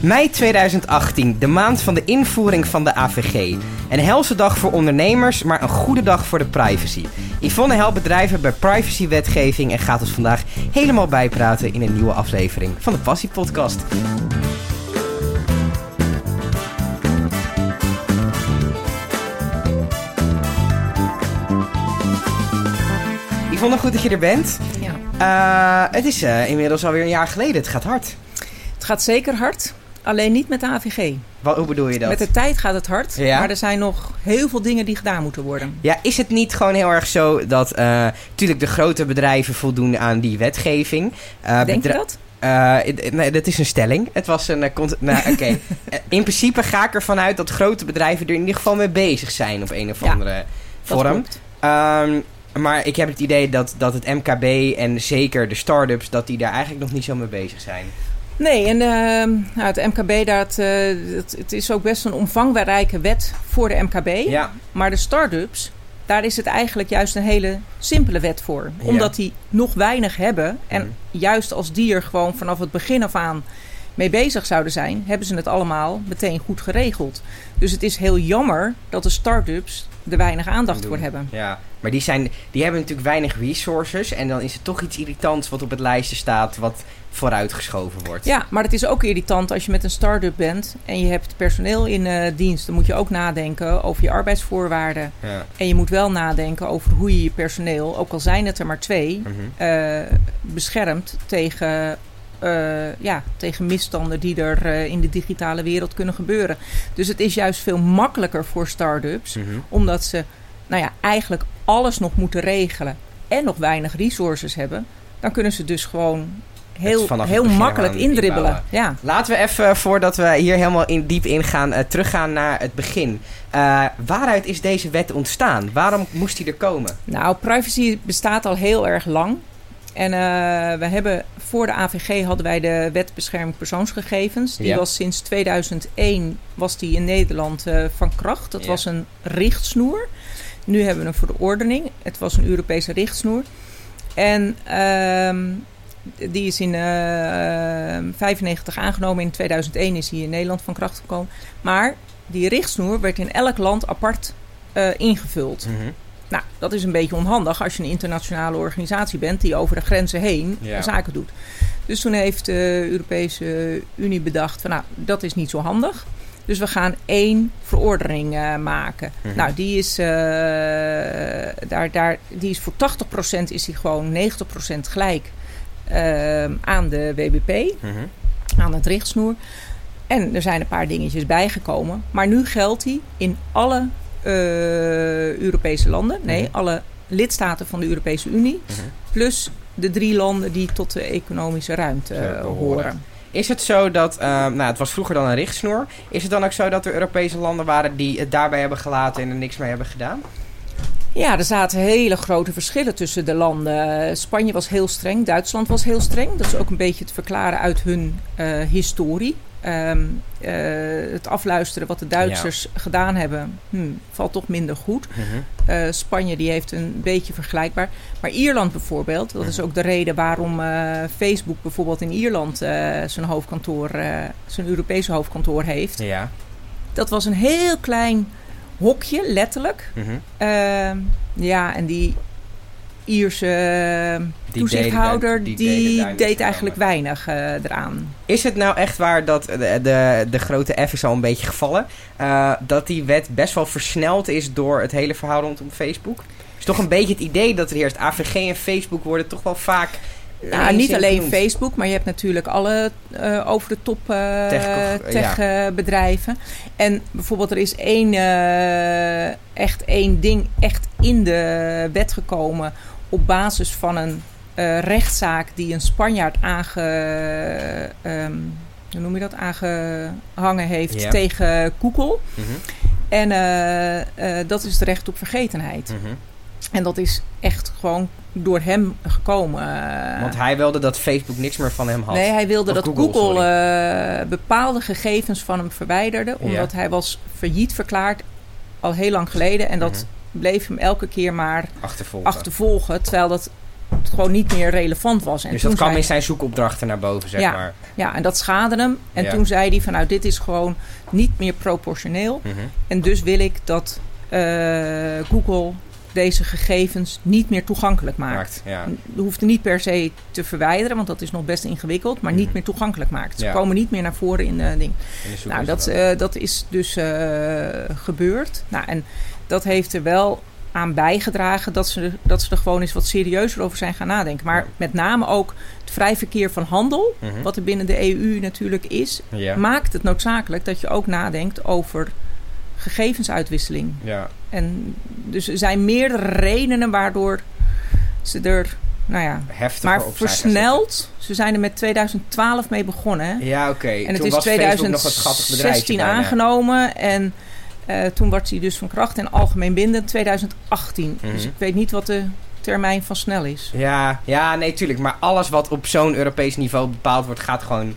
Mei 2018, de maand van de invoering van de AVG. Een helse dag voor ondernemers, maar een goede dag voor de privacy. Yvonne helpt bedrijven bij privacywetgeving en gaat ons vandaag helemaal bijpraten in een nieuwe aflevering van de Passie Podcast. Yvonne, goed dat je er bent. Ja. Uh, het is uh, inmiddels alweer een jaar geleden. Het gaat hard. Het gaat zeker hard. Alleen niet met de AVG. Wat, hoe bedoel je dat? Met de tijd gaat het hard. Ja? Maar er zijn nog heel veel dingen die gedaan moeten worden. Ja, is het niet gewoon heel erg zo dat natuurlijk de grote bedrijven voldoen aan die wetgeving? Denk je dat? Uh, nee, dat is een stelling. Het was een. Uh, nou, oké. in principe ga ik ervan uit dat grote bedrijven er in ieder geval mee bezig zijn op een of andere ja, vorm. Um, maar ik heb het idee dat, dat het MKB en zeker de start-ups, dat die daar eigenlijk nog niet zo mee bezig zijn. Nee, en uh, nou, het MKB, dat, uh, het, het, is ook best een omvangrijke wet voor de MKB. Ja. Maar de start-ups, daar is het eigenlijk juist een hele simpele wet voor. Omdat die nog weinig hebben. En Mm. juist als die er gewoon vanaf het begin af aan mee bezig zouden zijn, hebben ze het allemaal meteen goed geregeld. Dus het is heel jammer dat de start-ups er weinig aandacht voor hebben. Ja, maar die, zijn, die hebben natuurlijk weinig resources. En dan is het toch iets irritants wat op het lijstje staat, wat vooruitgeschoven wordt. Ja, maar het is ook irritant als je met een start-up bent en je hebt personeel in uh, dienst. Dan moet je ook nadenken over je arbeidsvoorwaarden. Ja. En je moet wel nadenken over hoe je je personeel, ook al zijn het er maar twee, Mm -hmm. uh, beschermt tegen uh, ja, tegen misstanden die er uh, in de digitale wereld kunnen gebeuren. Dus het is juist veel makkelijker voor start-ups, mm -hmm. omdat ze nou ja, eigenlijk alles nog moeten regelen en nog weinig resources hebben. Dan kunnen ze dus gewoon heel, heel makkelijk indribbelen. Ja. Laten we even, voordat we hier helemaal in, diep ingaan, uh, teruggaan naar het begin. Uh, waaruit is deze wet ontstaan? Waarom moest die er komen? Nou, privacy bestaat al heel erg lang. En uh, we hebben voor de AVG hadden wij de wet bescherming persoonsgegevens. Die ja. was sinds 2001 was die in Nederland uh, van kracht. Dat ja. was een richtsnoer. Nu hebben we een verordening. Het was een Europese richtsnoer. En uh, die is in uh, 95 aangenomen. In 2001 is die in Nederland van kracht gekomen. Maar die richtsnoer werd in elk land apart ingevuld. Mm -hmm. Nou, dat is een beetje onhandig als je een internationale organisatie bent die over de grenzen heen ja. zaken doet. Dus toen heeft de Europese Unie bedacht van nou, dat is niet zo handig. Dus we gaan één verordening uh, maken. Mhm. Nou, die is, uh, daar, daar, die is voor 80% is die gewoon 90% gelijk uh, aan de WBP, Mhm. aan het richtsnoer. En er zijn een paar dingetjes bijgekomen. Maar nu geldt die in alle uh, Europese landen. Nee, Mhm. alle lidstaten van de Europese Unie. Mhm. Plus de drie landen die tot de economische ruimte behoren. horen. Is het zo dat, uh, nou het was vroeger dan een richtsnoer. Is het dan ook zo dat er Europese landen waren die het daarbij hebben gelaten en er niks mee hebben gedaan? Ja, er zaten hele grote verschillen tussen de landen. Spanje was heel streng, Duitsland was heel streng. Dat is ook een beetje te verklaren uit hun uh, historie. Um, uh, het afluisteren wat de Duitsers ja. gedaan hebben, hmm, valt toch minder goed. Mm -hmm. uh, Spanje die heeft een beetje vergelijkbaar. Maar Ierland bijvoorbeeld, dat Mhm. is ook de reden waarom uh, Facebook bijvoorbeeld in Ierland zijn hoofdkantoor, zijn Europese hoofdkantoor heeft. Ja. Dat was een heel klein hokje, letterlijk. Mm -hmm. ja, en die Ierse die toezichthouder, die, die deed, deed eigenlijk weinig uh, eraan. Is het nou echt waar dat de, de, de grote F is al een beetje gevallen, uh, dat die wet best wel versneld is door het hele verhaal rondom Facebook? is toch een beetje het idee dat er eerst AVG en Facebook worden toch wel vaak... Nou, niet alleen genoemd. Facebook, maar je hebt natuurlijk alle uh, over de top uh, techbedrijven. Tech, ja. En bijvoorbeeld er is één, uh, echt één ding echt in de wet gekomen op basis van een rechtszaak die een Spanjaard aange, um, hoe noem je dat, aangehangen heeft ja. tegen Google. Mm -hmm. En dat is het recht op vergetenheid. Mm -hmm. En dat is echt gewoon door hem gekomen. Want hij wilde dat Facebook niks meer van hem had. Nee, hij wilde of dat Google, Google uh, bepaalde gegevens van hem verwijderde. Omdat ja. hij was failliet verklaard al heel lang geleden. En dat Mhm. mm -hmm. bleef hem elke keer maar achtervolgen. achtervolgen terwijl dat gewoon niet meer relevant was. En dus dat kwam in zijn zoekopdrachten naar boven, zeg ja, maar. Ja, en dat schade hem. En toen zei hij van nou, dit is gewoon niet meer proportioneel. Mhm. En dus wil ik dat uh, Google deze gegevens niet meer toegankelijk maakt. ja. Je hoeft het niet per se te verwijderen, want dat is nog best ingewikkeld, maar niet mhm. meer toegankelijk maakt. Ze komen niet meer naar voren in de ding. nou, dat, uh, dat is dus uh, gebeurd. Nou, en dat heeft er wel aan bijgedragen dat ze, dat ze er gewoon eens wat serieuzer over zijn gaan nadenken. Maar met name ook het vrij verkeer van handel, mhm. wat er binnen de EU natuurlijk is, maakt het noodzakelijk dat je ook nadenkt over gegevensuitwisseling. Ja. En dus er zijn meerdere redenen waardoor ze er, nou ja, Heftiger maar versneld. Ze zijn er met 2012 mee begonnen. Ja, oké. En het is 2016 aangenomen en uh, toen werd hij dus van kracht en algemeen bindend 2018. Dus mhm. ik weet niet wat de termijn van snel is. Ja, ja nee, tuurlijk. Maar alles wat op zo'n Europees niveau bepaald wordt, gaat gewoon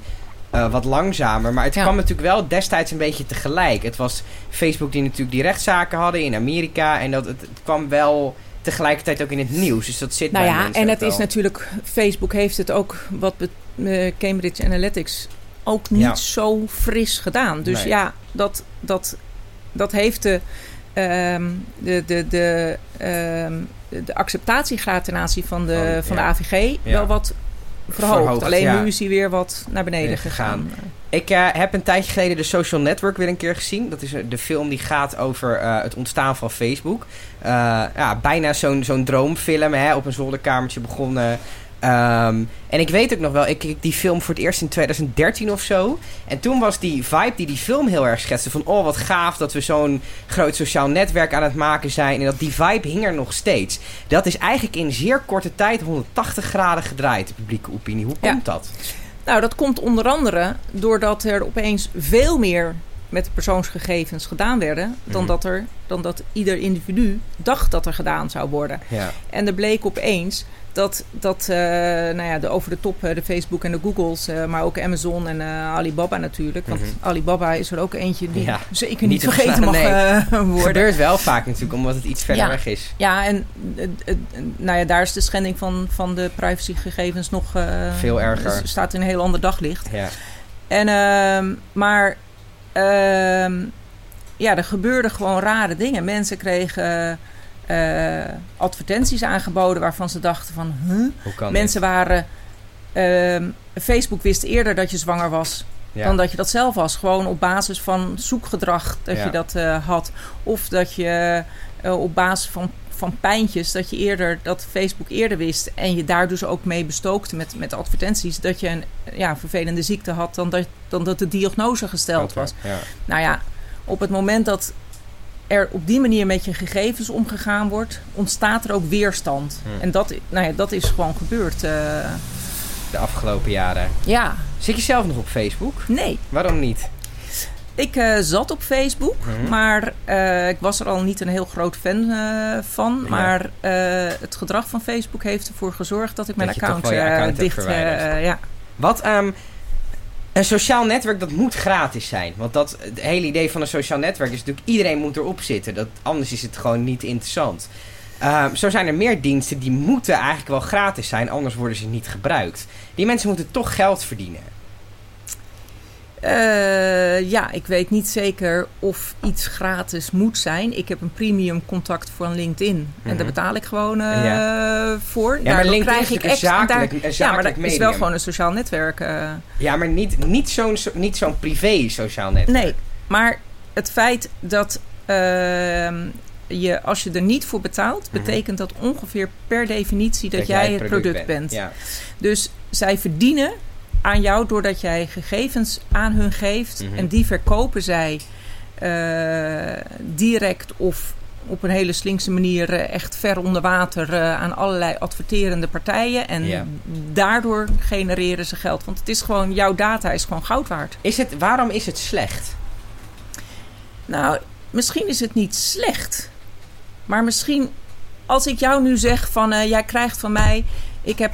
uh, wat langzamer. Maar het kwam natuurlijk wel destijds een beetje tegelijk. Het was Facebook die natuurlijk die rechtszaken hadden in Amerika. En dat, het, het kwam wel tegelijkertijd ook in het nieuws. Dus dat zit nou bij ja, en het is natuurlijk... Facebook heeft het ook, wat uh, Cambridge Analytics... ook niet zo fris gedaan. Dus ja, dat, dat, dat heeft de... Um, de, de, de, um, de acceptatiegraad ten aanzien van de, van de AVG wel wat verhoogd. Alleen nu is hij weer wat naar beneden gegaan. Ik uh, heb een tijdje geleden de Social Network weer een keer gezien. Dat is de film die gaat over uh, het ontstaan van Facebook. Uh, ja, bijna zo'n zo'n droomfilm. Hè, op een zolderkamertje begonnen. Um, en ik weet ook nog wel, ik keek die film voor het eerst in 2013 of zo. En toen was die vibe die die film heel erg schetste. Van, oh wat gaaf dat we zo'n groot sociaal netwerk aan het maken zijn. En dat die vibe hing er nog steeds. Dat is eigenlijk in zeer korte tijd 180 graden gedraaid, de publieke opinie. Hoe komt dat? Nou, dat komt onder andere doordat er opeens veel meer met persoonsgegevens gedaan werden... dan, mhm. dat, er, dan dat ieder individu dacht dat er gedaan zou worden. Ja. En er bleek opeens dat, dat uh, nou ja, de over de top, de Facebook en de Googles, uh, maar ook Amazon en uh, Alibaba natuurlijk. Want mm -hmm. Alibaba is er ook eentje die ja, zeker niet, vergeten mag nee. worden. Het gebeurt wel vaak natuurlijk, omdat het iets verder ja. weg is. Ja, en nou ja, daar is de schending van, van de privacygegevens nog... Veel erger. Staat in een heel ander daglicht. Ja. En, ehm, maar... Ehm, ja, er gebeurden gewoon rare dingen. Mensen kregen uh, advertenties aangeboden waarvan ze dachten van... Huh? Mensen waren... Uh, Facebook wist eerder dat je zwanger was... dan dat je dat zelf was. Gewoon op basis van zoekgedrag dat je dat uh, had. Of dat je uh, op basis van, van pijntjes... dat je eerder dat Facebook eerder wist... en je daar dus ook mee bestookte met, met advertenties... dat je een ja, vervelende ziekte had... dan dat, dan dat de diagnose gesteld was. Ja. Nou ja, op het moment dat er op die manier met je gegevens omgegaan wordt, ontstaat er ook weerstand. Hmm. En dat, nou ja, dat is gewoon gebeurd. Uh... De afgelopen jaren. Ja. Zit je zelf nog op Facebook? Nee. Waarom niet? Ik uh, zat op Facebook, hmm. maar uh, ik was er al niet een heel groot fan van. Maar het gedrag van Facebook heeft ervoor gezorgd dat ik mijn account, account dicht... ja. Wat, um, een sociaal netwerk dat moet gratis zijn. Want dat, het hele idee van een sociaal netwerk is natuurlijk... iedereen moet erop zitten. Dat, anders is het gewoon niet interessant. Uh, zo zijn er meer diensten die moeten eigenlijk wel gratis zijn... anders worden ze niet gebruikt. Die mensen moeten toch geld verdienen. Uh, ja, ik weet niet zeker of iets gratis moet zijn. Ik heb een premium contact voor een LinkedIn. En daar mhm. betaal ik gewoon uh, ja. voor. Ja, maar LinkedIn krijg ik extra. Zakelijk, daar, ja, maar dat is wel gewoon een sociaal netwerk. Uh. Ja, maar niet, niet zo'n niet zo'n privé sociaal netwerk. Nee, maar het feit dat ehm, je, als je er niet voor betaalt, mhm. betekent dat ongeveer per definitie dat, dat jij het product, product bent. bent. Ja. Dus zij verdienen aan jou doordat jij gegevens aan hun geeft. Mhm. En die verkopen zij uh, direct of op een hele slinkse manier uh, echt ver onder water uh, aan allerlei adverterende partijen. En daardoor genereren ze geld. Want het is gewoon, jouw data is gewoon goud waard. Is het, waarom is het slecht? Nou, misschien is het niet slecht. Maar misschien als ik jou nu zeg van jij krijgt van mij. Ik heb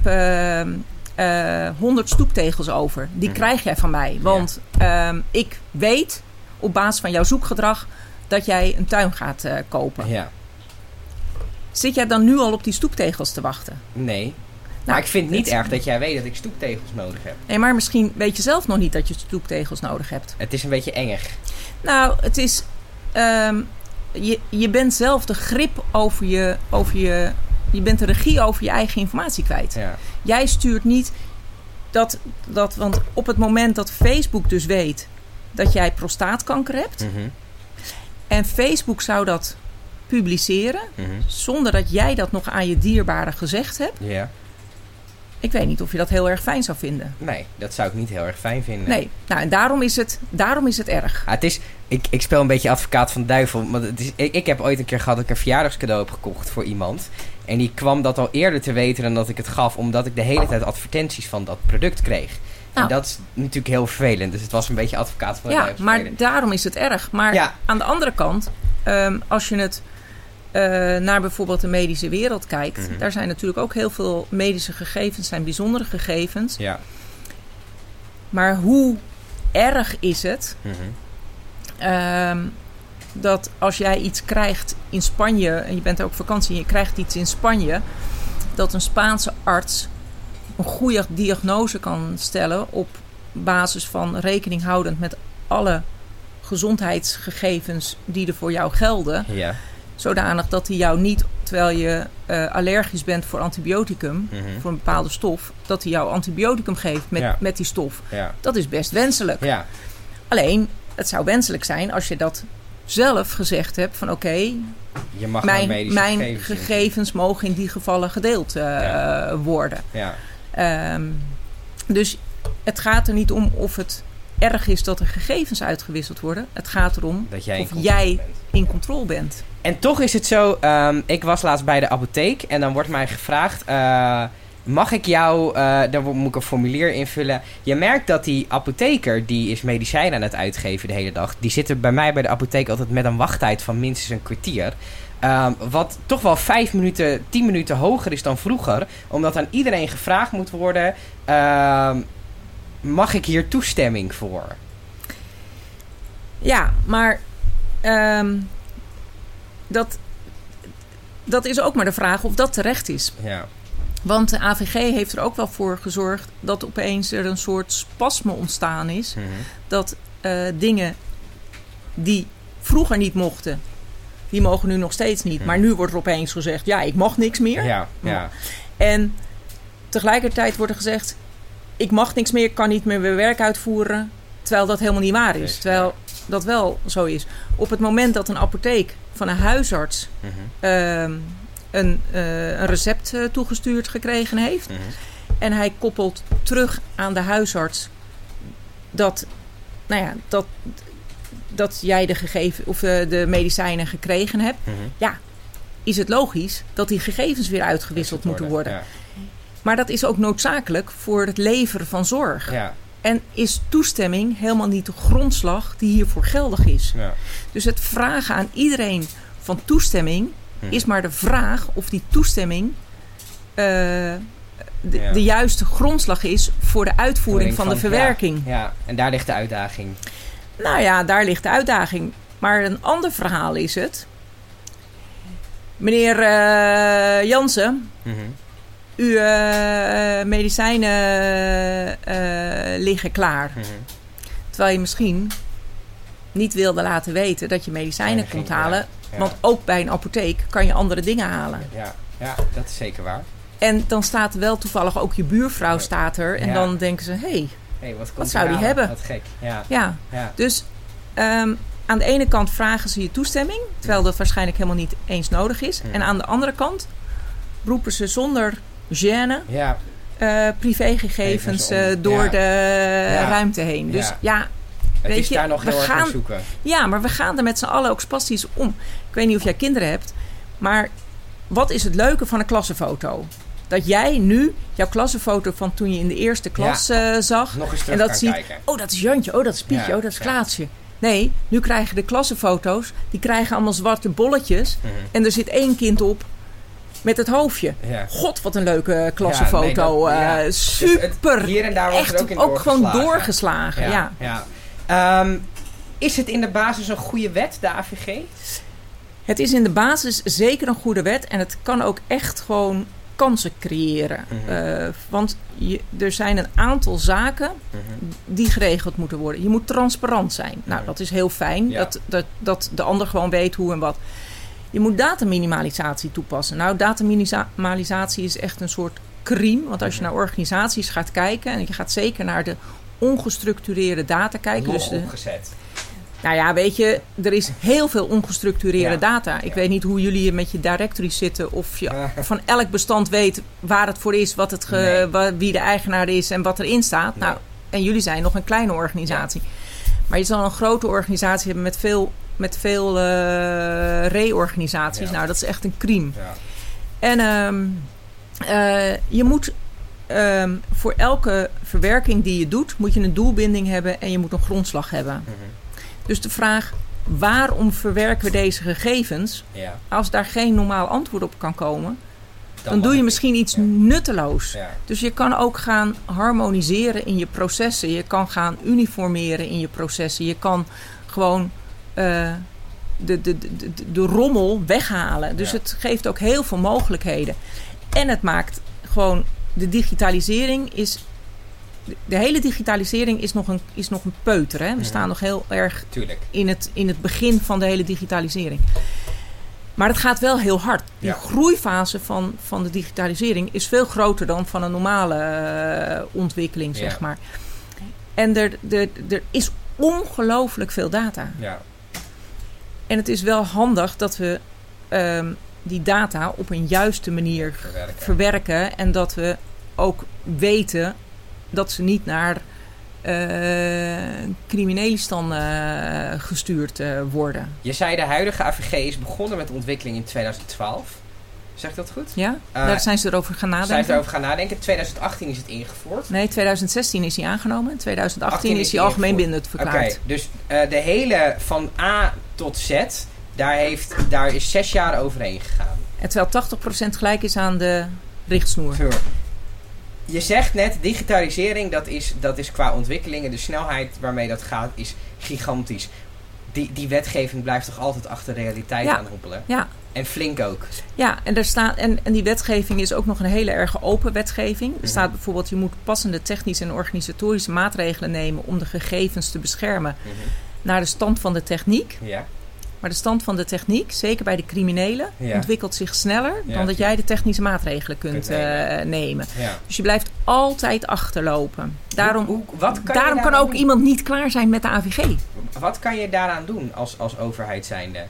100 eh, stoeptegels over. Die mhm. krijg jij van mij. Want ehm, ik weet op basis van jouw zoekgedrag dat jij een tuin gaat uh, kopen. Ja. Zit jij dan nu al op die stoeptegels te wachten? Nee. maar ik vind het niet erg dat jij weet dat ik stoeptegels nodig heb. Nee, maar misschien weet je zelf nog niet dat je stoeptegels nodig hebt. Het is een beetje engig. Nou, het is... Ehm, je, je bent zelf de grip over je, over je... Je bent de regie over je eigen informatie kwijt. Ja. Jij stuurt niet dat, dat... Want op het moment dat Facebook dus weet dat jij prostaatkanker hebt... Mhm. en Facebook zou dat publiceren... Mhm. zonder dat jij dat nog aan je dierbaren gezegd hebt... Ja. Ik weet niet of je dat heel erg fijn zou vinden. Nee, dat zou ik niet heel erg fijn vinden. Nee, nou en daarom is het, daarom is het erg. Ah, het is, ik, ik speel een beetje advocaat van de duivel. Want het is, ik, ik heb ooit een keer gehad dat ik een verjaardagscadeau heb gekocht voor iemand. En die kwam dat al eerder te weten dan dat ik het gaf. Omdat ik de hele tijd advertenties van dat product kreeg. Nou. En dat is natuurlijk heel vervelend. Dus het was een beetje advocaat van de Ja, maar daarom is het erg. Maar Ja. aan de andere kant, ehm, als je het eh, naar bijvoorbeeld de medische wereld kijkt, Mhm. daar zijn natuurlijk ook heel veel medische gegevens, zijn bijzondere gegevens. Ja. Maar hoe erg is het Mhm. ehm, dat als jij iets krijgt in Spanje, en je bent ook op vakantie en je krijgt iets in Spanje, dat een Spaanse arts een goede diagnose kan stellen op basis van rekening houdend met alle gezondheidsgegevens die er voor jou gelden. Ja. Zodanig dat hij jou niet, terwijl je eh, allergisch bent voor antibioticum, Mhm. voor een bepaalde stof, dat hij jou antibioticum geeft met, Ja. met die stof. Ja. Dat is best wenselijk. Ja. Alleen, het zou wenselijk zijn als je dat zelf gezegd hebt van oké, mijn, mijn, gegevens. gegevens, mogen in die gevallen gedeeld eh, Ja. worden. Ja. Ehm, dus het gaat er niet om of het erg is dat er gegevens uitgewisseld worden. Het gaat erom Dat jij of jij bent. in controle bent. En toch is het zo, ehm, ik was laatst bij de apotheek en dan wordt mij gevraagd, eh, mag ik jou, dan wo- moet ik een formulier invullen. Je merkt dat die apotheker, die is medicijnen aan het uitgeven de hele dag, die zit er bij mij bij de apotheek altijd met een wachttijd van minstens een kwartier. Ehm, wat toch wel vijf minuten, tien minuten hoger is dan vroeger. Omdat aan iedereen gevraagd moet worden, ehm, mag ik hier toestemming voor? Ja, maar ehm, dat, dat is ook maar de vraag of dat terecht is. Ja. Want de AVG heeft er ook wel voor gezorgd dat opeens er een soort spasme ontstaan is. Mhm. Dat eh, dingen die vroeger niet mochten, die mogen nu nog steeds niet. Maar nu wordt er opeens gezegd, ja, ik mag niks meer. Ja, ja. En tegelijkertijd wordt er gezegd, ik mag niks meer, ik kan niet meer mijn werk uitvoeren. Terwijl dat helemaal niet waar is. Terwijl dat wel zo is. Op het moment dat een apotheek van een huisarts Mhm. ehm, een, eh, een recept eh, toegestuurd gekregen heeft. Mhm. En hij koppelt terug aan de huisarts dat, nou ja, dat, dat jij de, gegeven, of eh, de medicijnen gekregen hebt. Mhm. Is het logisch dat die gegevens weer uitgewisseld moeten worden. Ja. Maar dat is ook noodzakelijk voor het leveren van zorg. Ja. En is toestemming helemaal niet de grondslag die hiervoor geldig is. Ja. Dus het vragen aan iedereen van toestemming Is maar de vraag of die toestemming eh, de, Ja. de juiste grondslag is voor de uitvoering van, de verwerking. Ja, ja, en daar ligt de uitdaging. Nou ja, daar ligt de uitdaging. Maar een ander verhaal is het. Meneer eh, Jansen, Mhm. uw eh, medicijnen liggen klaar. Mhm. Terwijl je misschien niet wilde laten weten dat je medicijnen komt halen. Ja. Want ook bij een apotheek kan je andere dingen halen. Ja, ja, dat is zeker waar. En dan staat wel toevallig ook je buurvrouw staat er. En Ja. dan denken ze, hé, hey, Hey, wat zou die aan? hebben? Wat gek. Ja, ja. ja. Dus ehm, aan de ene kant vragen ze je toestemming. Terwijl dat waarschijnlijk helemaal niet eens nodig is. Ja. En aan de andere kant roepen ze zonder gêne ja. eh, privégegevens eh, door de ruimte heen. Dus Ja. Het Weet is je, daar nog we heel erg aan gaan- zoeken. Ja, maar we gaan er met z'n allen ook spastisch om. Ik weet niet of jij kinderen hebt, maar wat is het leuke van een klassenfoto? Dat jij nu jouw klassenfoto van toen je in de eerste klas eh, zag. Nog eens terug En dat ziet- kijken. Oh, dat is Jantje. Oh, dat is Pietje. Ja, oh, dat is. Klaatsje. Nee, nu krijgen de klassenfoto's, die krijgen allemaal zwarte bolletjes. Mhm. En er zit één kind op met het hoofdje. Ja. God, wat een leuke klassenfoto. Ja, nee, dat- ja. eh, Dus het- super. hier en daar wordt Echt er ook in ook gewoon doorgeslagen. doorgeslagen. ja. Ehm, is het in de basis een goede wet, de AVG? Het is in de basis zeker een goede wet. En het kan ook echt gewoon kansen creëren. Mhm. want je, er zijn een aantal zaken mhm. die geregeld moeten worden. Je moet transparant zijn. Nou, dat is heel fijn. Dat, dat, dat de ander gewoon weet hoe en wat. Je moet dataminimalisatie toepassen. Nou, dataminimalisatie is echt een soort crime. Want als je naar organisaties gaat kijken... en je gaat zeker naar de ongestructureerde data kijken... dus de, opgezet. Nou ja, weet je, er is heel veel ongestructureerde data. Ik weet niet hoe jullie met je directories zitten... of je van elk bestand weet waar het voor is... Wat het wie de eigenaar is en wat erin staat. Nou, en jullie zijn nog een kleine organisatie. Maar je zal een grote organisatie hebben met veel met veel uh, reorganisaties. Nou, dat is echt een crime. Ja. En um, uh, je moet um, voor elke verwerking die je doet, moet je een doelbinding hebben en je moet een grondslag hebben. Mm -hmm. Dus de vraag, waarom verwerken we deze gegevens? Ja. Als daar geen normaal antwoord op kan komen, dan, dan doe je misschien iets ja. nutteloos. Ja. Dus je kan ook gaan harmoniseren in je processen. Je kan gaan uniformeren in je processen. Je kan gewoon uh, de, de, de, de, rommel weghalen. Dus het geeft ook heel veel mogelijkheden. En het maakt gewoon de digitalisering is. De hele digitalisering is nog een, is nog een peuter. Hè? We staan nog heel erg in het, in het begin van de hele digitalisering. Maar het gaat wel heel hard. De groeifase van, van de digitalisering is veel groter dan van een normale uh, ontwikkeling, zeg maar. En er, er, er is ongelooflijk veel data. Ja. En het is wel handig dat we um, die data op een juiste manier verwerken. verwerken. En dat we ook weten dat ze niet naar uh, criminelen uh, gestuurd uh, worden. Je zei de huidige AVG is begonnen met de ontwikkeling in 2012. Zeg ik dat goed? Ja, daar zijn ze erover gaan nadenken. Zijn ze erover gaan nadenken. 2018 is het ingevoerd. Nee, 2016 is hij aangenomen. In 2018 is hij algemeen bindend verklaard. Oké, dus de hele van A tot Z, daar, heeft, daar is zes jaar overheen gegaan. En terwijl 80% gelijk is aan de richtsnoer. Sure. Je zegt net, digitalisering, dat is, dat is qua ontwikkelingen, de snelheid waarmee dat gaat, is gigantisch. Die, die wetgeving blijft toch altijd achter de realiteit ja. aanhoppelen? Ja. En flink ook. Ja, en, er staat, en, en die wetgeving is ook nog een hele erg open wetgeving. Er mhm. staat bijvoorbeeld, je moet passende technische en organisatorische maatregelen nemen om de gegevens te beschermen mhm. naar de stand van de techniek. Ja. Maar de stand van de techniek, zeker bij de criminelen, ontwikkelt zich sneller dan dat jij de technische maatregelen kunt, uh, nemen. Dus je blijft altijd achterlopen. Daarom, hoe, wat kan, daarom kan ook iemand niet klaar zijn met de AVG. Wat kan je daaraan doen als, als overheid zijnde?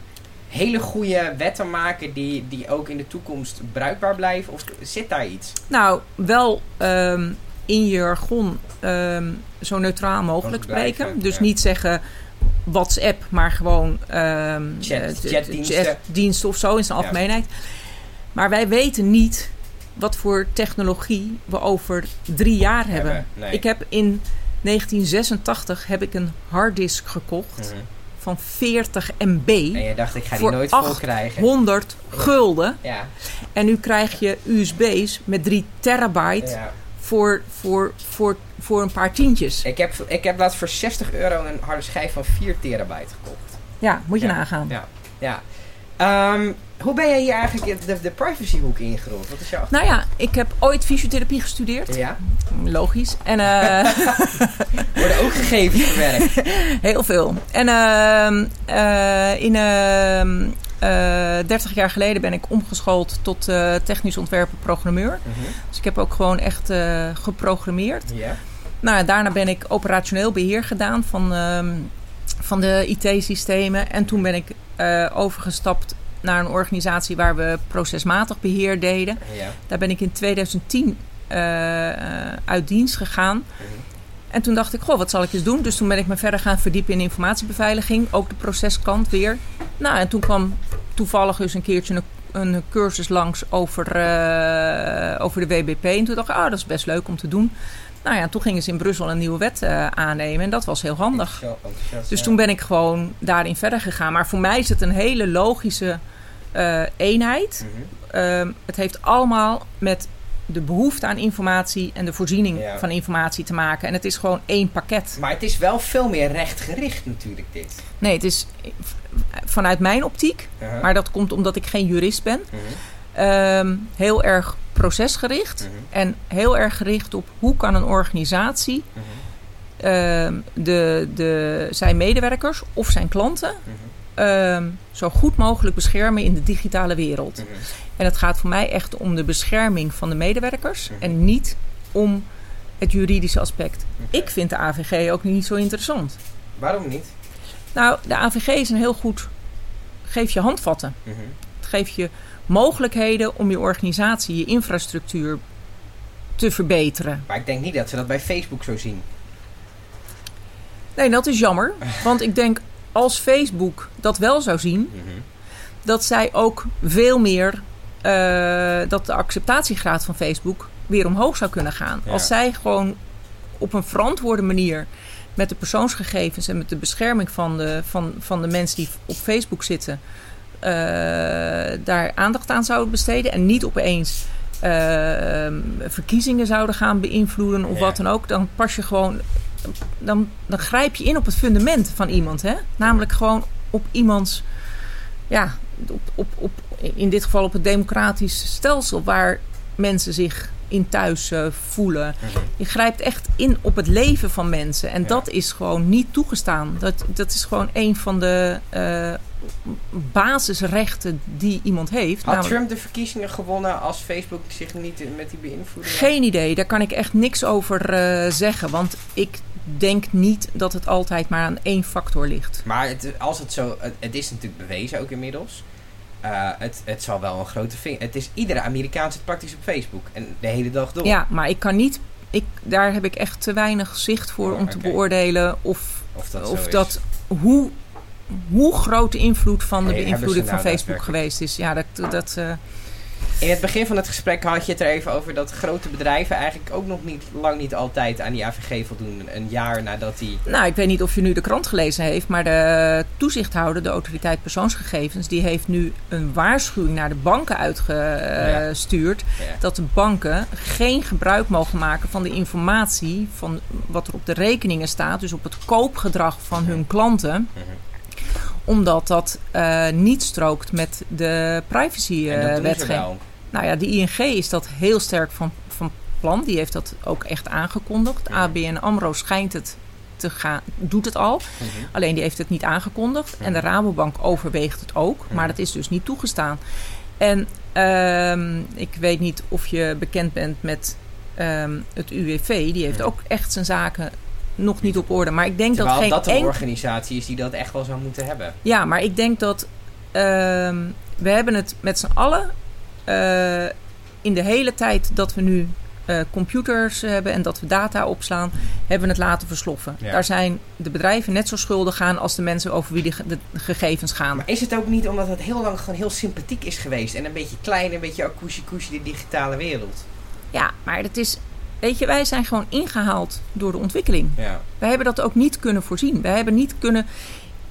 Hele goede wetten maken die, die ook in de toekomst bruikbaar blijven? Of zit daar iets? Nou, wel um, in je jargon um, zo neutraal mogelijk spreken. Dus niet zeggen WhatsApp, maar gewoon um, Chat, chatdiensten. chatdiensten of zo in zijn algemeenheid. Maar wij weten niet wat voor technologie we over drie jaar hebben. Ik heb in 1986 heb ik een harddisk gekocht. Mhm. Van 40 MB. En je dacht, ik ga die nooit vol krijgen. 100 gulden. Ja. En nu krijg je USB's met 3 terabyte ja. Voor, voor, voor voor een paar tientjes. Ik heb, ik heb laatst voor 60 euro een harde schijf van 4 terabyte gekocht. Ja, moet je nagaan. Ja, ja. Um, hoe ben jij hier eigenlijk de, de privacyhoek ingerold? Wat is jouw Nou ja, ik heb ooit fysiotherapie gestudeerd. Ja. Logisch. En, uh, Worden ook gegevens verwerkt. Heel veel. En uh, in uh, 30 jaar geleden ben ik omgeschoold tot technisch ontwerper programmeur. Mhm. Dus ik heb ook gewoon echt geprogrammeerd. Ja. Nou, daarna ben ik operationeel beheer gedaan van, ehm, van de IT-systemen. En toen ben ik overgestapt naar een organisatie waar we procesmatig beheer deden. Daar ben ik in 2010 uit dienst gegaan. Mhm. En toen dacht ik, goh, wat zal ik eens doen? Dus toen ben ik me verder gaan verdiepen in informatiebeveiliging. Ook de proceskant weer. Nou, en toen kwam toevallig eens een keertje een, een cursus langs over, uh, over de WBP. En toen dacht ik, ah, dat is best leuk om te doen. Nou ja, toen gingen ze in Brussel een nieuwe wet uh, aannemen. En dat was heel handig. Dus toen ben ik gewoon daarin verder gegaan. Maar voor mij is het een hele logische uh, eenheid. Mm het heeft allemaal met de behoefte aan informatie en de voorziening van informatie te maken. En het is gewoon één pakket. Maar het is wel veel meer rechtgericht natuurlijk dit. Nee, het is vanuit mijn optiek, uh-huh. maar dat komt omdat ik geen jurist ben, uh-huh. ehm, heel erg procesgericht mhm. en heel erg gericht op hoe kan een organisatie. Ehm, de, de, zijn medewerkers of zijn klanten ehm, zo goed mogelijk beschermen in de digitale wereld. En het gaat voor mij echt om de bescherming van de medewerkers en niet om het juridische aspect. Ik vind de AVG ook niet zo interessant. Waarom niet? Nou, de AVG is een heel goed. geef je handvatten. Het geeft je mogelijkheden om je organisatie, je infrastructuur te verbeteren. Maar ik denk niet dat ze dat bij Facebook zo zien. Nee, dat is jammer. Want ik denk als Facebook dat wel zou zien, mhm. dat zij ook veel meer. Uh, dat de acceptatiegraad van Facebook weer omhoog zou kunnen gaan. Als zij gewoon op een verantwoorde manier met de persoonsgegevens en met de bescherming van de, van, van de mensen die op Facebook zitten, uh, daar aandacht aan zouden besteden. En niet opeens uh, verkiezingen zouden gaan beïnvloeden of wat dan ook. Dan pas je gewoon dan, dan grijp je in op het fundament van iemand. Hè? Namelijk gewoon op iemands, ja, op, op, op, in dit geval op het democratisch stelsel waar mensen zich in thuis uh, voelen. Mhm. Je grijpt echt in op het leven van mensen. En dat is gewoon niet toegestaan. Dat, dat is gewoon een van de uh, basisrechten die iemand heeft. Had Trump de verkiezingen gewonnen als Facebook zich niet met die beïnvloeding... Geen idee. Daar kan ik echt niks over uh, zeggen. Want ik denk niet dat het altijd maar aan één factor ligt. Maar het, als het zo... Het, het is natuurlijk bewezen ook inmiddels... Uh, het, het zal wel een grote vinger. Het is iedere Amerikaan zit praktisch op Facebook. En de hele dag door. Ja, maar ik kan niet. Ik, daar heb ik echt te weinig zicht voor oh, om te beoordelen of, of dat, of dat hoe, hoe groot de invloed van de beïnvloeding van nou Facebook geweest is. Ja, dat. dat uh, in het begin van het gesprek had je het er even over dat grote bedrijven eigenlijk ook nog niet lang niet altijd aan die AVG voldoen. Een jaar nadat die. Nou, ik weet niet of je nu de krant gelezen heeft, maar de toezichthouder, de autoriteit persoonsgegevens, die heeft nu een waarschuwing naar de banken uitgestuurd. Dat de banken geen gebruik mogen maken van de informatie van wat er op de rekeningen staat, dus op het koopgedrag van hun klanten. Mhm omdat dat uh, niet strookt met de privacywetgeving. Uh, nou ja, de ING is dat heel sterk van, van plan. Die heeft dat ook echt aangekondigd. ABN AMRO schijnt het te gaan, doet het al. Mhm. Alleen die heeft het niet aangekondigd. En de Rabobank overweegt het ook. Maar mhm. dat is dus niet toegestaan. En uh, ik weet niet of je bekend bent met um, het UWV. Die heeft ook echt zijn zaken nog niet op orde. Maar ik denk Terwijl dat geen dat een organisatie is die dat echt wel zou moeten hebben. Ja, maar ik denk dat uh, we hebben het met z'n allen uh, in de hele tijd dat we nu uh, computers hebben en dat we data opslaan, hebben we het laten versloffen. Daar zijn de bedrijven net zo schuldig aan als de mensen over wie de, gegevens gaan. Maar is het ook niet omdat het heel lang gewoon heel sympathiek is geweest en een beetje klein, een beetje akoesje-koesje, die digitale wereld? Ja, maar het is Weet je, wij zijn gewoon ingehaald door de ontwikkeling. Ja. Wij hebben dat ook niet kunnen voorzien. Wij hebben niet kunnen.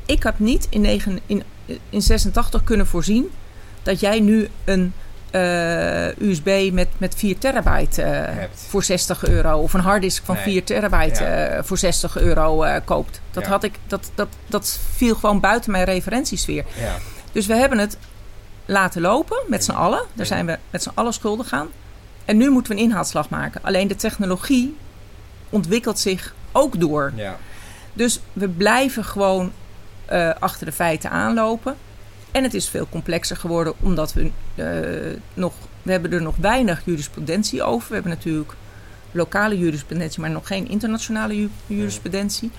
Ik heb niet in, 9, in, in 86 kunnen voorzien dat jij nu een uh, eh, USB met, met 4 terabyte uh, voor 60 euro. Of een harddisk van nee. 4 terabyte ja. uh, voor 60 euro koopt. Dat, ja. had ik, dat, dat, dat viel gewoon buiten mijn referentiesfeer. Ja. Dus we hebben het laten lopen met z'n allen. Daar zijn we met z'n allen schuldig aan. En nu moeten we een inhaalslag maken. Alleen de technologie ontwikkelt zich ook door. Ja. Dus we blijven gewoon uh, achter de feiten aanlopen. En het is veel complexer geworden omdat we uh, nog... We hebben er nog weinig jurisprudentie over. We hebben natuurlijk lokale jurisprudentie, maar nog geen internationale jurisprudentie.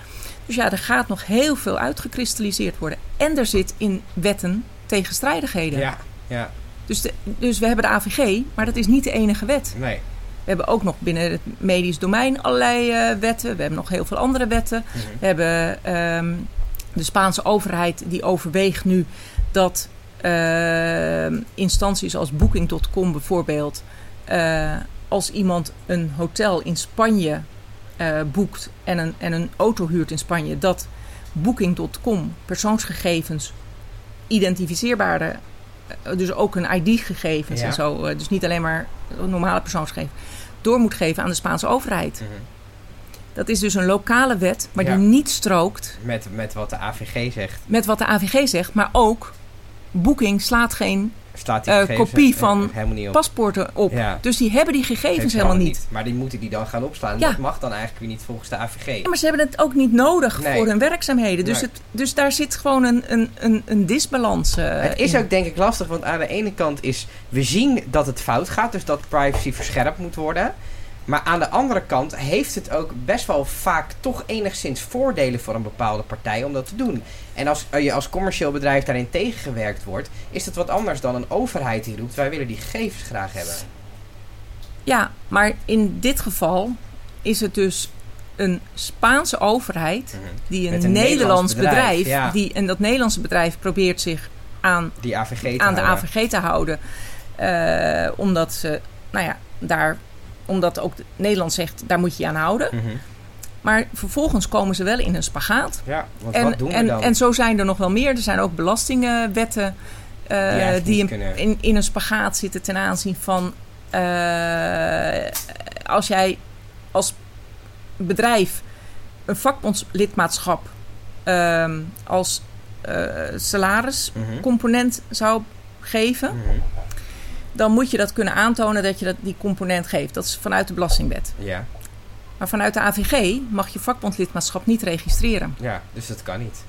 Dus ja, er gaat nog heel veel uitgekristalliseerd worden. En er zit in wetten tegenstrijdigheden. Ja, ja. Dus, dus we hebben de AVG, maar dat is niet de enige wet. Nee. We hebben ook nog binnen het medisch domein allerlei uh, wetten. We hebben nog heel veel andere wetten. Mm -hmm. We hebben um, de Spaanse overheid die overweegt nu dat uh, instanties als Booking.com bijvoorbeeld... Uh, als iemand een hotel in Spanje boekt en een, en een auto huurt in Spanje... dat Booking.com persoonsgegevens identificeerbare eh, dus ook een ID-gegevens en zo. Eh, dus niet alleen maar normale persoonsgegevens. Door moet geven aan de Spaanse overheid. Mhm. Dat is dus een lokale wet, maar die niet strookt. Met, met wat de AVG zegt. Met wat de AVG zegt, maar ook Booking slaat geen uh, kopie van paspoorten op. Dus die hebben die gegevens helemaal niet. Maar die moeten die dan gaan opslaan. Dat mag dan eigenlijk weer niet volgens de AVG. Ja, maar ze hebben het ook niet nodig voor hun werkzaamheden. Dus, het, dus daar zit gewoon een, een, een, een disbalans uh, Het is ook denk ik lastig, want aan de ene kant is... we zien dat het fout gaat, dus dat privacy verscherpt moet worden... Maar aan de andere kant heeft het ook best wel vaak toch enigszins voordelen voor een bepaalde partij om dat te doen. En als je als commercieel bedrijf daarin tegengewerkt wordt, is dat wat anders dan een overheid die roept: wij willen die gegevens graag hebben. Ja, maar in dit geval is het dus een Spaanse overheid mhm. die een, Nederlands, bedrijf, die, en dat Nederlandse bedrijf probeert zich aan, die AVG aan de AVG te houden. Uh, omdat ze, nou ja, daar omdat ook Nederland zegt, daar moet je je aan houden. Mhm. Maar vervolgens komen ze wel in een spagaat. Ja, want en, wat doen en, dan? En zo zijn er nog wel meer. Er zijn ook belastingwetten uh, die, in, in, een spagaat zitten ten aanzien van... Uh, als jij als bedrijf een vakbondslidmaatschap uh, als uh, salariscomponent zou geven... Mhm dan moet je dat kunnen aantonen dat je dat, die component geeft. Dat is vanuit de Belastingwet. Ja. Maar vanuit de AVG mag je vakbondlidmaatschap niet registreren. Ja, dus dat kan niet.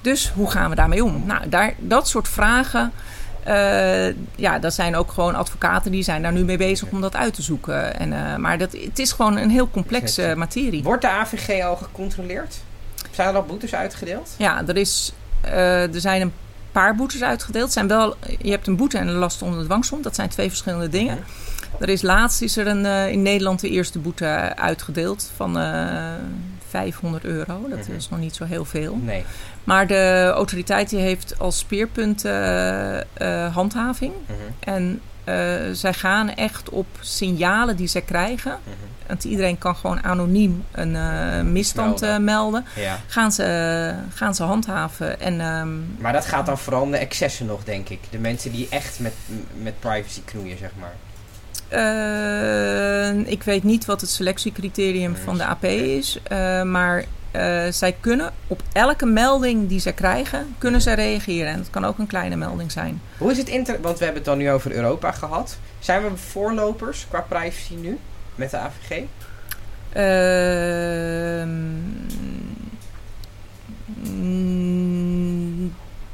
Dus hoe gaan we daarmee om? Nou, daar, dat soort vragen. Uh, ja, dat zijn ook gewoon advocaten die zijn daar nu mee bezig om dat uit te zoeken. En, uh, maar dat, het is gewoon een heel complexe materie. Wordt de AVG al gecontroleerd? Zijn er al boetes uitgedeeld? Ja, er, is, uh, er zijn een paar boetes uitgedeeld. Zijn wel, je hebt een boete en een last onder dwangsom. Dat zijn twee verschillende dingen. Er is laatst is er een, uh, in Nederland de eerste boete uitgedeeld van uh, eh, 500 euro. Dat mhm. is nog niet zo heel veel. Nee. Maar de autoriteit die heeft als speerpunt uh, handhaving. Mhm. En zij gaan echt op signalen die zij krijgen. Mhm. Want iedereen kan gewoon anoniem een uh, misstand melden. Uh, melden. Ja. Gaan, ze, gaan ze handhaven. En, um, maar dat gaat dan vooral om de excessen nog, denk ik. De mensen die echt met, met privacy knoeien, zeg maar. Uh, ik weet niet wat het selectiecriterium van de AP is. maar zij kunnen op elke melding die zij krijgen, kunnen zij reageren. En dat kan ook een kleine melding zijn. Hoe is het inter... Want we hebben het dan nu over Europa gehad. Zijn we voorlopers qua privacy nu? Met de AVG? Uh,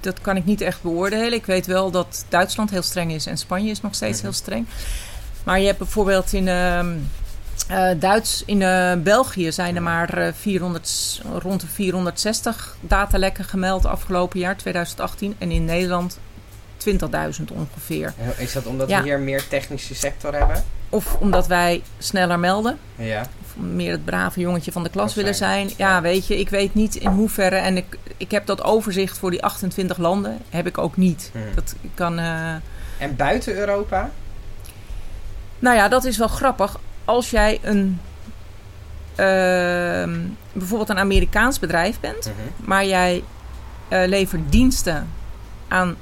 dat kan ik niet echt beoordelen. Ik weet wel dat Duitsland heel streng is en Spanje is nog steeds mhm. heel streng. Maar je hebt bijvoorbeeld in uh, uh, Duits, in uh, België zijn er maar 400, rond de 460 datalekken gemeld afgelopen jaar, 2018. En in Nederland 20.000 ongeveer. Is dat omdat we hier meer technische sector hebben? Of omdat wij sneller melden. Ja. Of meer het brave jongetje van de klas willen zijn. Ja, weet je, ik weet niet in hoeverre. En ik, ik heb dat overzicht voor die 28 landen. Heb ik ook niet. Hmm. Dat kan. Uh... En buiten Europa? Nou ja, dat is wel grappig. Als jij een. Uh, bijvoorbeeld een Amerikaans bedrijf bent. Mhm. Maar jij uh, levert diensten aan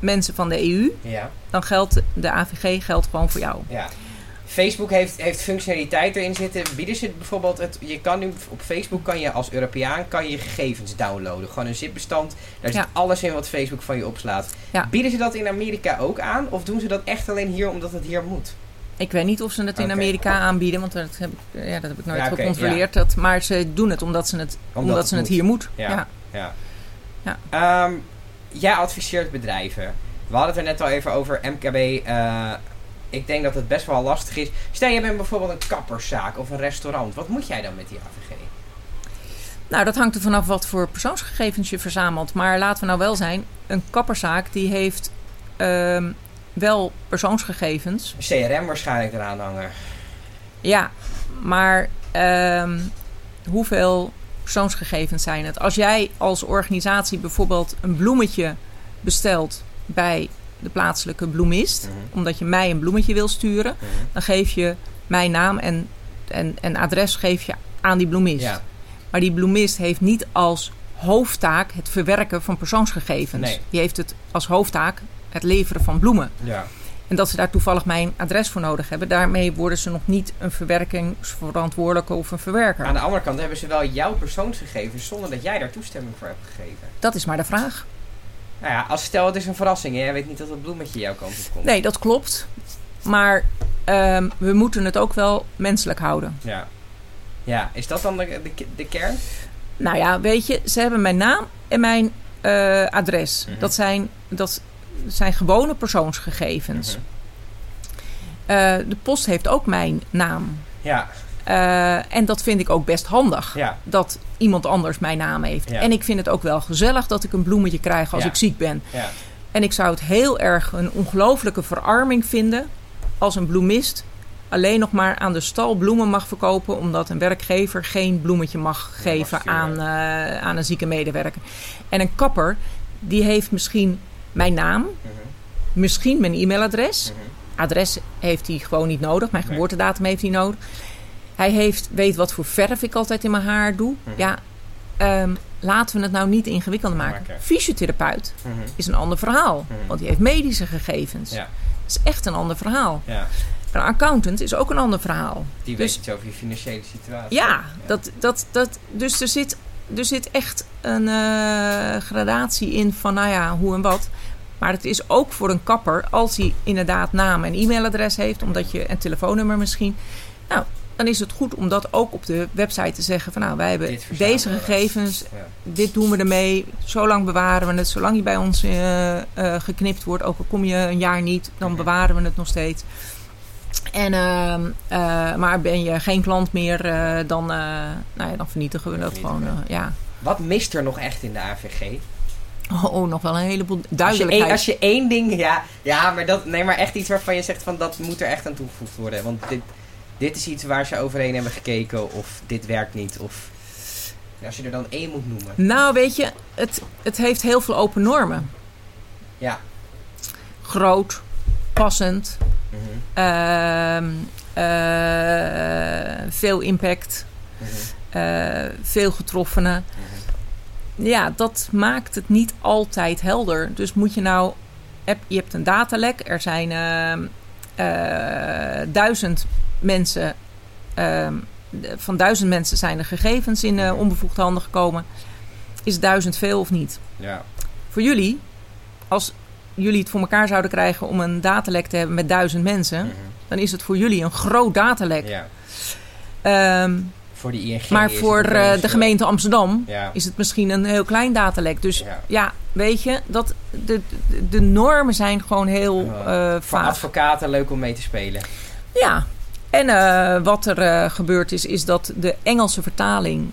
mensen van de EU. Ja. Dan geldt de AVG geldt gewoon voor jou. Ja. Facebook heeft, heeft functionaliteit erin zitten. Bieden ze bijvoorbeeld het. Je kan nu op Facebook kan je als Europeaan kan je gegevens downloaden. Gewoon een zipbestand. Daar zit alles in wat Facebook van je opslaat. Bieden ze dat in Amerika ook aan? Of doen ze dat echt alleen hier omdat het hier moet? Ik weet niet of ze het in Amerika aanbieden, want dat heb ik, ja, dat heb ik nooit gecontroleerd. Dat, maar ze doen het omdat ze het, omdat, ze het hier moet. Ja. ja. ja. Um, jij adviseert bedrijven. We hadden het er net al even over MKB. Uh, ik denk dat het best wel lastig is. Stel, je bent bijvoorbeeld een kapperszaak of een restaurant. Wat moet jij dan met die AVG? Nou, dat hangt er vanaf wat voor persoonsgegevens je verzamelt. Maar laten we nou wel zijn, een kapperzaak die heeft um, wel persoonsgegevens. CRM waarschijnlijk eraan hangen. Ja, maar um, hoeveel persoonsgegevens zijn het? Als jij als organisatie bijvoorbeeld een bloemetje bestelt bij de plaatselijke bloemist, mhm. omdat je mij een bloemetje wil sturen, mhm. dan geef je mijn naam en, en, en adres geef je aan die bloemist. Ja. Maar die bloemist heeft niet als hoofdtaak het verwerken van persoonsgegevens. Nee. Die heeft het als hoofdtaak het leveren van bloemen. Ja. En dat ze daar toevallig mijn adres voor nodig hebben. Daarmee worden ze nog niet een verwerkingsverantwoordelijke of een verwerker. Aan de andere kant hebben ze wel jouw persoonsgegevens zonder dat jij daar toestemming voor hebt gegeven. Dat is maar de vraag. Nou ja, als stel het is een verrassing. Jij weet niet dat het bloemetje jouw kant op komt. Nee, dat klopt. Maar ehm, we moeten het ook wel menselijk houden. Ja. Ja, is dat dan de, de, de kern? Nou ja, weet je, ze hebben mijn naam en mijn uh, adres. Mhm. Dat, zijn, dat zijn gewone persoonsgegevens. Mm de post heeft ook mijn naam. Ja. Uh, en dat vind ik ook best handig. Ja. Dat iemand anders mijn naam heeft. Ja. En ik vind het ook wel gezellig dat ik een bloemetje krijg als Ja. ik ziek ben. Ja. En ik zou het heel erg een ongelofelijke verarming vinden als een bloemist alleen nog maar aan de stal bloemen mag verkopen, omdat een werkgever geen bloemetje mag geven aan, eh, aan een zieke medewerker. En een kapper, die heeft misschien mijn naam, Mhm. misschien mijn e-mailadres. Mhm. Adres heeft hij gewoon niet nodig, mijn Nee. geboortedatum heeft hij nodig. Hij heeft, weet wat voor verf ik altijd in mijn haar doe. Mhm. Ja, ehm, laten we het nou niet ingewikkeld maken. Maken. Fysiotherapeut Mhm. is een ander verhaal, Mhm. want die heeft medische gegevens. Ja. Dat is echt een ander verhaal. Ja. Een accountant is ook een ander verhaal. Die Dus- weet iets over je financiële situatie. Ja, Dat, dat, dat, dus er zit, er zit echt een eh, gradatie in van, nou ja, hoe en wat. Maar het is ook voor een kapper, als hij inderdaad naam en e-mailadres heeft, omdat je een telefoonnummer misschien. Nou, dan is het goed om dat ook op de website te zeggen: van nou, wij hebben deze gegevens, Ja. dit doen we ermee, zo lang bewaren we het, zolang je bij ons eh, eh, geknipt wordt, ook al kom je een jaar niet, dan bewaren we het nog steeds. En, ehm, eh, maar ben je geen klant meer, dan, nou ja, dan vernietigen we dat gewoon. ja. Wat mist er nog echt in de AVG? Oh, oh, nog wel een heleboel Als je, één, duidelijkheid. als je één ding... Ja, ja maar, dat, nee, maar echt iets waarvan je zegt van dat moet er echt aan toegevoegd worden. Want dit, dit is iets waar ze overheen hebben gekeken of dit werkt niet. Of als je er dan één moet noemen. Nou, weet je, het, het heeft heel veel open normen. Ja. Groot, passend, Mhm. ehm, eh, veel impact, Mhm. eh, veel getroffenen. Mhm. Ja, dat maakt het niet altijd helder. Dus moet je nou... heb- Je hebt een datalek. Er zijn ehm, eh, duizend mensen... ehm, van duizend mensen zijn er gegevens in eh, onbevoegde handen gekomen. Is duizend veel of niet? Ja. Voor jullie, als jullie het voor elkaar zouden krijgen... om een datalek te hebben met duizend mensen... Mhm. dan is het voor jullie een groot datalek. ja. Ehm, Voor de ING maar voor eh, de gemeente Amsterdam Ja. is het misschien een heel klein datalek. Dus Ja. ja, weet je, dat, de, de, normen zijn gewoon heel Ja. eh Voor vaag. advocaten leuk om mee te spelen. Ja, en eh, wat er eh, gebeurd is, is dat de Engelse vertaling...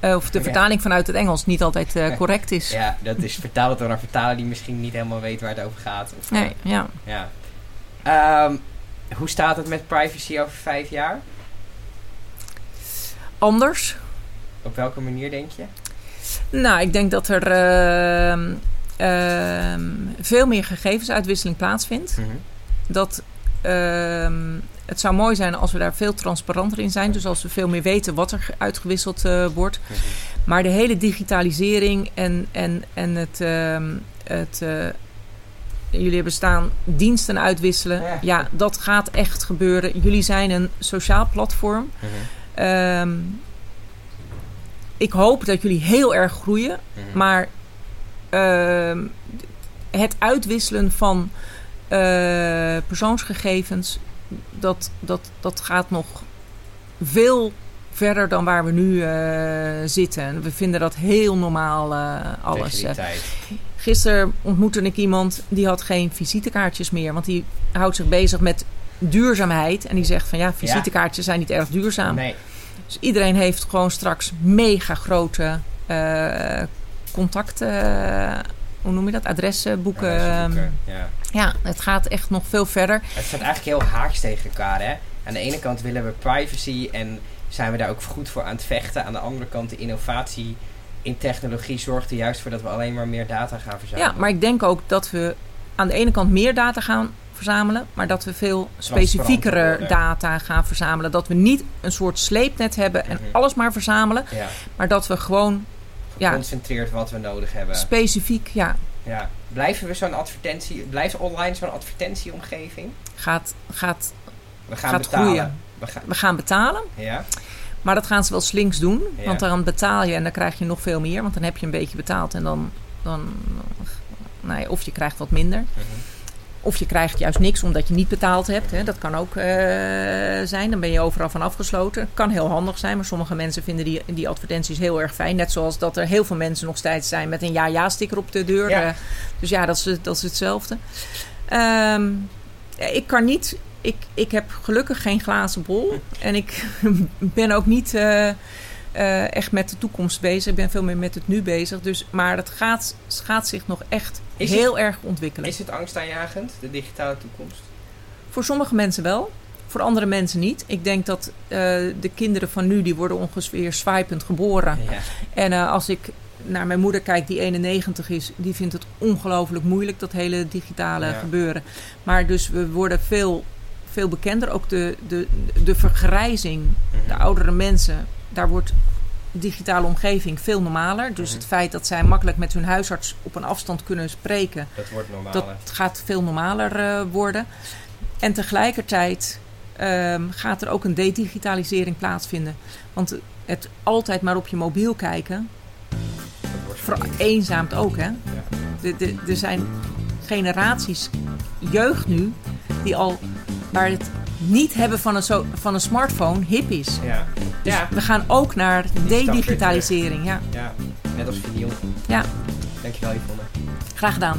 eh, of de Ja. vertaling vanuit het Engels niet altijd correct is. Ja, dat is vertaald door een vertaler die misschien niet helemaal weet waar het over gaat. Of, Nee, ja. Ja. Ehm, hoe staat het met privacy over vijf jaar? Anders. Op welke manier denk je? Nou, ik denk dat er ehm, ehm, veel meer gegevensuitwisseling plaatsvindt. dat ehm, het zou mooi zijn als we daar veel transparanter in zijn. Dus als we veel meer weten wat er uitgewisseld eh, wordt. Maar de hele digitalisering en, en, en het, ehm, het eh, jullie hebben staan diensten uitwisselen. Ja. Ja. dat gaat echt gebeuren. Jullie zijn een sociaal platform. Ehm, ik hoop dat jullie heel erg groeien. Maar ehm, het uitwisselen van eh, persoonsgegevens, dat, dat, dat gaat nog veel verder dan waar we nu eh, zitten. En we vinden dat heel normaal eh, alles. Gisteren ontmoette ik iemand die had geen visitekaartjes meer. Want die houdt zich bezig met duurzaamheid. En die zegt van ja, visitekaartjes zijn niet erg duurzaam. Nee. Dus iedereen heeft gewoon straks mega grote eh contacten. Hoe noem je dat? Adressenboeken. Adressenboeken, Ja. Ja, het gaat echt nog veel verder. Het staat eigenlijk heel haaks tegen elkaar, hè? Aan de ene kant willen we privacy en zijn we daar ook goed voor aan het vechten. Aan de andere kant de innovatie in technologie zorgt er juist voor dat we alleen maar meer data gaan verzamelen. Ja, maar ik denk ook dat we aan de ene kant meer data gaan verzamelen, maar dat we veel specifiekere data gaan verzamelen. Dat we niet een soort sleepnet hebben en Mhm. alles maar verzamelen, Ja, maar dat we gewoon geconcentreerd wat we nodig hebben. specifiek ja, Ja. Blijven we zo'n advertentie, blijft online zo'n advertentieomgeving? gaat, gaat, We gaan gaat betalen. groeien. We gaan, We gaan betalen, ja? maar dat gaan ze wel slinks doen. Ja. Want dan betaal je en dan krijg je nog veel meer. Want dan heb je een beetje betaald en dan, dan nou of je krijgt wat minder. Mhm. Of je krijgt juist niks omdat je niet betaald hebt. Hè. Dat kan ook uh, zijn. Dan ben je overal van afgesloten. Kan heel handig zijn, maar sommige mensen vinden die, die advertenties heel erg fijn. Net zoals dat er heel veel mensen nog steeds zijn met een ja-ja-sticker op de deur. Ja. Uh, dus ja, dat is, dat is hetzelfde. Um, ik kan niet. Ik, ik heb gelukkig geen glazen bol. En ik ben ook niet. Uh, uh, echt met de toekomst bezig. Ik ben veel meer met het nu bezig. Dus, maar het gaat, gaat zich nog echt heel erg ontwikkelen. Is het angstaanjagend, de digitale toekomst? Voor sommige mensen wel. Voor andere mensen niet. Ik denk dat uh, de kinderen van nu, die worden ongeveer swipend geboren. Ja. En uh, als ik naar mijn moeder kijk, die 91 is, die vindt het ongelooflijk moeilijk, dat hele digitale ja. gebeuren. Maar dus we worden veel, veel bekender. Ook de, de, de vergrijzing, mm -hmm. de oudere mensen daar wordt digitale omgeving veel normaler. Dus mhm. het feit dat zij makkelijk met hun huisarts op een afstand kunnen spreken, dat, wordt normaler. dat gaat veel normaler uh, worden. En tegelijkertijd um, gaat er ook een dedigitalisering plaatsvinden. Want het altijd maar op je mobiel kijken, vereenzaamt ook. Hè? Er zijn generaties jeugd nu die al waar het niet hebben van een, so van een smartphone hip is. Ja. Dus ja. we gaan ook naar dedigitalisering. Ja. ja, net als vinyl. Ja. Dankjewel Yvonne. Graag gedaan.